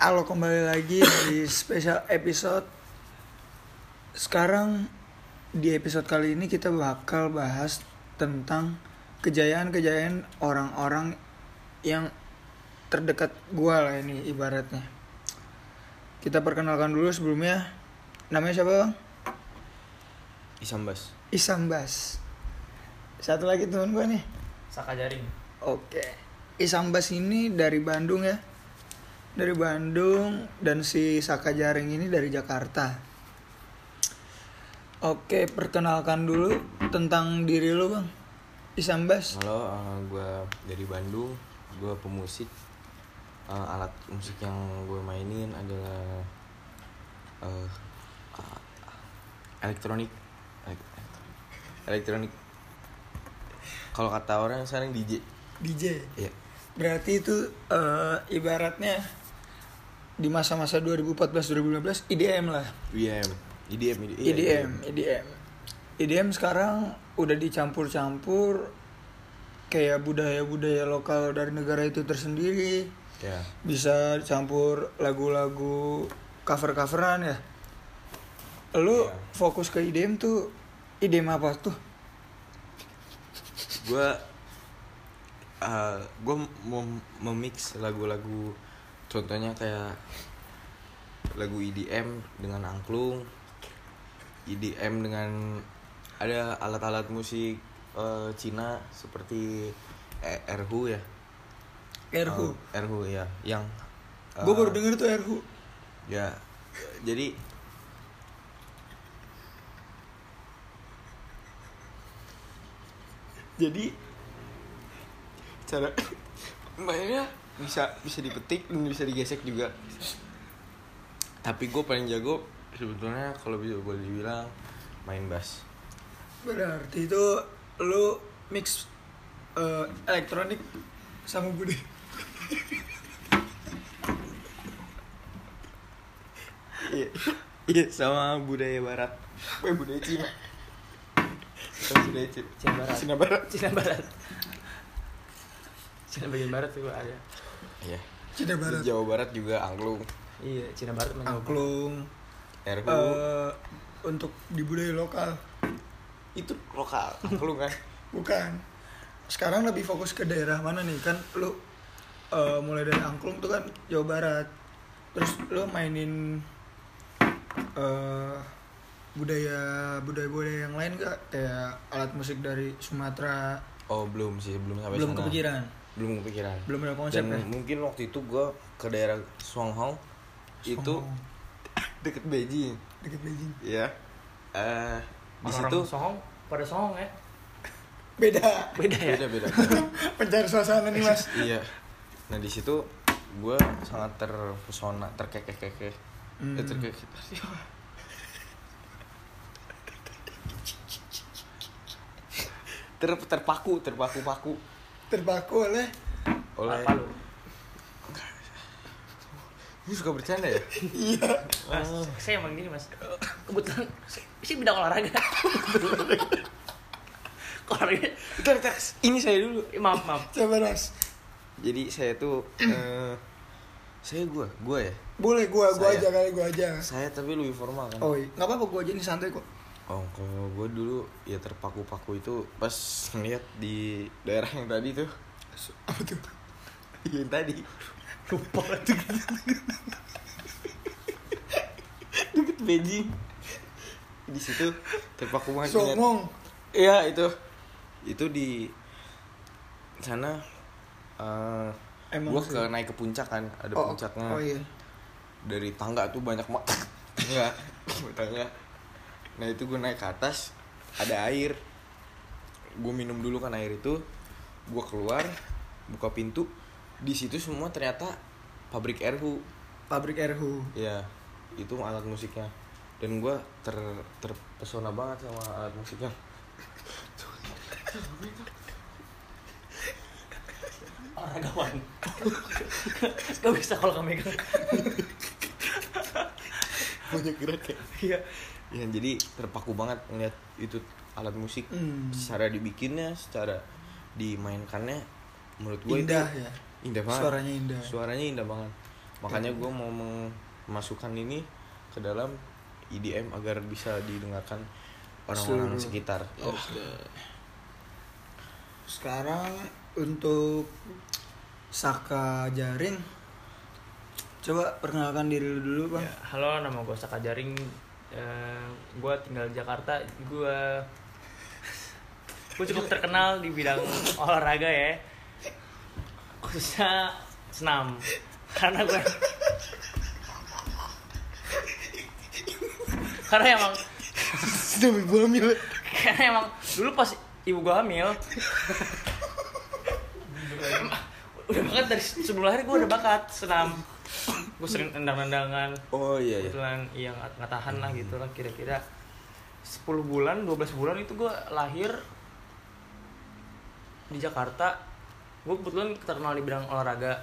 Halo kembali lagi di special episode. Sekarang di episode kali ini kita bakal bahas tentang kejayaan-kejayaan orang-orang yang terdekat gua lah ini ibaratnya. Kita perkenalkan dulu sebelumnya. Namanya siapa bang? Isambas. Isambas Satu lagi teman gua nih. Saka jaring. Oke. Isambas ini dari Bandung ya dari Bandung dan si Saka Jaring ini dari Jakarta. Oke, perkenalkan dulu tentang diri lu, Bang. Isambas. Halo, gue dari Bandung. Gue pemusik. Eh, alat musik yang gue mainin adalah eh, ah, elektronik. Elek- Elektronik. Kalau kata orang sekarang DJ. DJ. Iya. Berarti itu eh, ibaratnya di masa-masa 2014-2015 IDM lah. IDM. IDM. iya, IDM, IDM. IDM sekarang udah dicampur-campur kayak budaya-budaya lokal dari negara itu tersendiri. Ya. bisa campur lagu-lagu cover-coveran ya. Lu Iya. fokus ke IDM tuh IDM apa tuh? gue uh, gue mau memix lagu-lagu contohnya kayak lagu EDM dengan angklung EDM dengan ada alat-alat musik uh, Cina seperti eh, erhu ya Erhu. Uh, erhu ya yang uh, Gue baru denger tuh Erhu. ya jadi jadi cara mainnya bisa bisa dipetik dan bisa digesek juga tapi gue paling jago sebetulnya kalau bisa boleh dibilang main bass Berarti itu lu mix eh, elektronik sama budi. iya iya sama budaya barat eh budaya Cina sama budaya Cina Cina Barat. Cina barat Cina Barat. Cina bagian barat tuh ada. Iya Cina Barat. Jawa Barat juga angklung Iya, Cina Barat mencoba. Angklung. erhu eh, untuk di budaya lokal. itu lokal angklung kan Bukan. Sekarang lebih fokus ke daerah mana nih? Kan lu eh, mulai dari angklung tuh kan Jawa Barat. Terus lu mainin eh budaya budaya budaya yang lain gak? Kayak alat musik dari Sumatera. oh belum sih belum sampai Belum sana. kepikiran. Belum kepikiran Belum ada konsep dan ya. mungkin waktu itu gue ke daerah Songhong itu deket Beijing Deket Beijing. ya eh di Orang-orang situ songong pada songong ya. Beda. Beda ya. beda beda Pencari suasana nih mas. iya nah di situ gue sangat terpesona terkekeh-kekeh Hmm. Eh, terkekeh ter terpaku terpaku paku Terpaku oleh oleh Apa lu? Lu suka bercanda ya iya. Mas, saya emang gini mas. Kebetulan sih bidang olahraga. olahraga. Bentar, bentar. ini saya dulu Eh, Maaf, maaf. Coba mas. jadi saya tuh eh, saya gue gue ya Boleh gua gua Saya. aja kali gua aja. saya tapi lebih formal kan Oh iya. Nggak apa-apa gua aja nih santai kok. Oh kalau gue dulu ya terpaku-paku itu pas ngeliat di daerah yang tadi tuh. Apa tuh? yang tadi. Lupa. Deket Beijing di situ terpaku banget. Songong. iya itu. Itu di sana eh Emang gue ke naik ke puncak kan ada Oh, puncaknya. Oh iya. dari tangga tuh banyak banget. Enggak tangga nah itu gue naik ke atas ada air gue minum dulu kan air itu gue keluar buka pintu di situ semua ternyata pabrik erhu Pabrik Erhu. ya itu alat musiknya dan gue ter terpesona banget sama alat musiknya olahragawan. Gak bisa kalau kamu megang. Banyak gerak ya Iya. ya jadi terpaku banget ngeliat itu alat musik Hmm. secara dibikinnya secara dimainkannya menurut gue Indah itu ya. indah banget Suaranya indah. suaranya indah banget makanya gue mau memasukkan ini ke dalam EDM agar bisa didengarkan orang-orang sekitar Oke. Sekarang untuk Saka Jaring Coba perkenalkan diri lu dulu, Bang. Ya, halo, nama gue Saka Jaring. Eh, gue tinggal di Jakarta. Gue gue cukup terkenal di bidang olahraga ya, khususnya senam. Karena gue karena emang Demi gue hamil. karena emang dulu pas ibu gue hamil udah bakat dari sebelum lahir gue udah bakat senam gue sering tendang-tendangan oh iya iya. Kebetulan iya nggak nggak tahan lah gitu lah kira-kira. 10 bulan 12 bulan itu gue lahir di Jakarta. Gue kebetulan terkenal di bidang olahraga.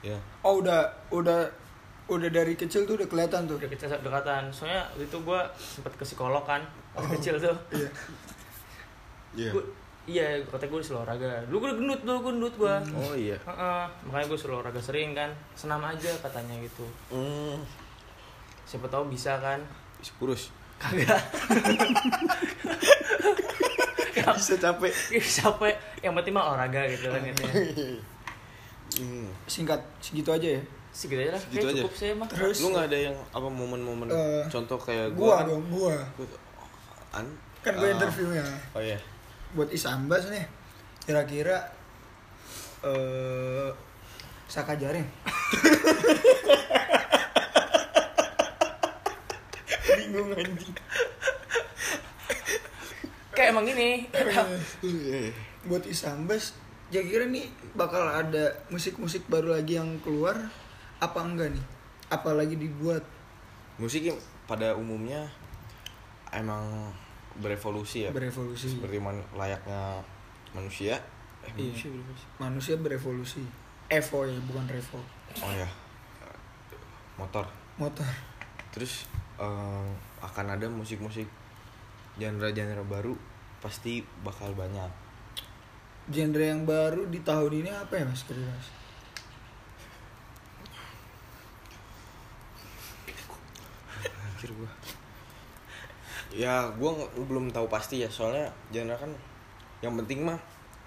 Ya Oh, udah udah udah dari kecil tuh udah kelihatan tuh. udah kecil dekatan soalnya waktu itu gue sempet ke psikolog kan pas kecil tuh. Iya. iya. Gua- iya katanya gue disuruh olahraga. Dulu gue gendut dulu gue gendut gue oh iya. Makanya gue suruh olahraga sering kan. Senam aja katanya gitu. Hmm. Siapa tahu bisa kan. Isi kurus. Kagak. Bisa capek. Ih, capek. Yang penting mah olahraga gitu kan gitu ya. hmm. Singkat segitu aja ya. segitu aja lah. Segitu kayak aja. cukup sih mah Terus? Lu nggak ada yang apa momen-momen Eh, contoh kayak gua gua, kan? dong, gua. gua- an? Kan gue Ah. interviewnya. Oh iya buat Isambas nih. Kira-kira eh Saka Jaring. Bingung anjing. kayak emang gini buat Isambas kira-kira nih bakal ada musik-musik baru lagi yang keluar apa enggak nih apalagi dibuat musik pada umumnya emang berevolusi ya? Berevolusi. Seperti man- layaknya manusia. Eh, Iya. manusia berevolusi. Evo ya bukan Revo. Oh ya. Motor. Motor. Terus eh, akan ada musik-musik genre-genre baru pasti bakal banyak. Genre yang baru di tahun ini apa ya mas kira-kira Mas? Anjir gua ya nggak- belum tahu pasti ya soalnya genre kan yang penting mah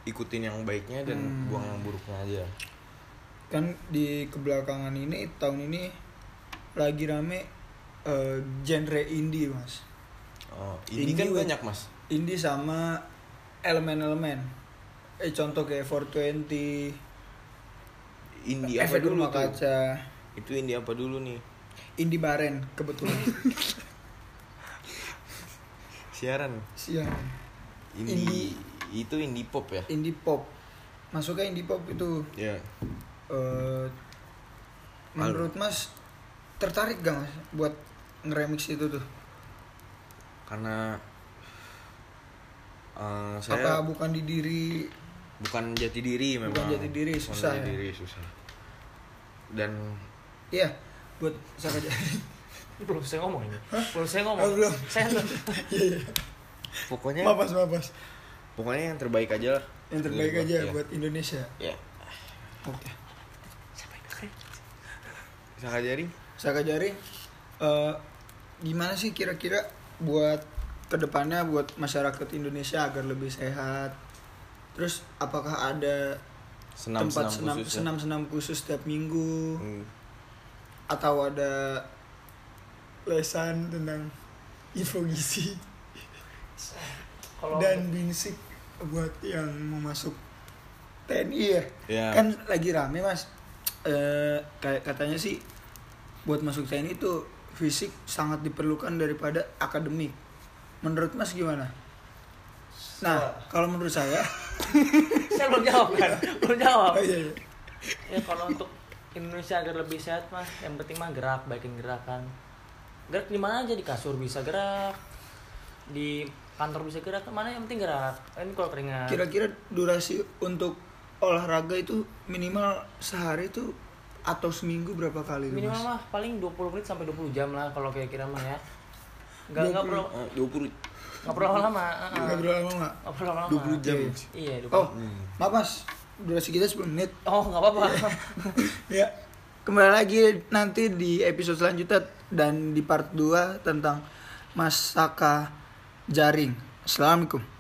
ikutin yang baiknya dan Hmm. buang yang buruknya aja. Kan di kebelakangan ini tahun ini lagi rame eh, genre indie mas. Oh ini Indie kan with- banyak mas. Indie sama elemen-elemen. Eh contoh kayak 420 indie apa efek dulu kaca. Itu indie apa dulu nih? Indie baren kebetulan siaran. Siang indie, itu indie pop ya? Indie pop. Masuknya indie pop itu. Ya. Eh menurut mas tertarik gak mas buat ngeremix itu tuh? Karena apa saya bukan di diri? Bukan jati diri memang. Bukan jati diri, Bukan susah jati ya? diri susah. Dan ya buat saya belum saya ngomong ini. Belum saya ngomong. Oh, belum. saya tuh Iya, iya. pokoknya mapas mapas pokoknya yang terbaik aja lah. Yang terbaik Dari aja buat Indonesia. Ya oke. Siapa yang dengerin? Saka jaring Saka Jaring eh, gimana sih kira-kira buat ke depannya buat masyarakat Indonesia agar lebih sehat? Terus apakah ada senam tempat senam senam khusus ya? senam senam khusus setiap minggu? Hmm. atau ada lesan tentang info gizi. Dan binsik buat yang mau masuk TNI ya. Ya kan lagi rame mas. Eh kayak katanya sih buat masuk TNI itu fisik sangat diperlukan daripada akademik. Menurut mas gimana? Nah kalau menurut saya saya belum jawab kan? Belum jawab. Oh iya, iya. ya kalau untuk Indonesia agar lebih sehat mah yang penting mah gerak baikin gerakan gerak di mana aja? Di kasur bisa gerak di kantor bisa gerak mana yang penting gerak? Ini kalau keringat. Kira-kira durasi untuk olahraga itu minimal sehari itu atau seminggu berapa kali minimal mas? mah paling 20 menit sampai 20 jam lah kalau kira-kira mah ya. Nggak nggak 20. perlu Eh, 20 nggak perlu lama-lama heeh. nggak berapa lama nggak nggak perlu lama-lama 20 jam. iya. 20. oh Hmm. maaf mas. Durasi kita 10 menit. Oh nggak apa-apa. Ya kembali lagi nanti di episode selanjutnya dan di part 2 tentang Mas Saka Jaring. Assalamualaikum.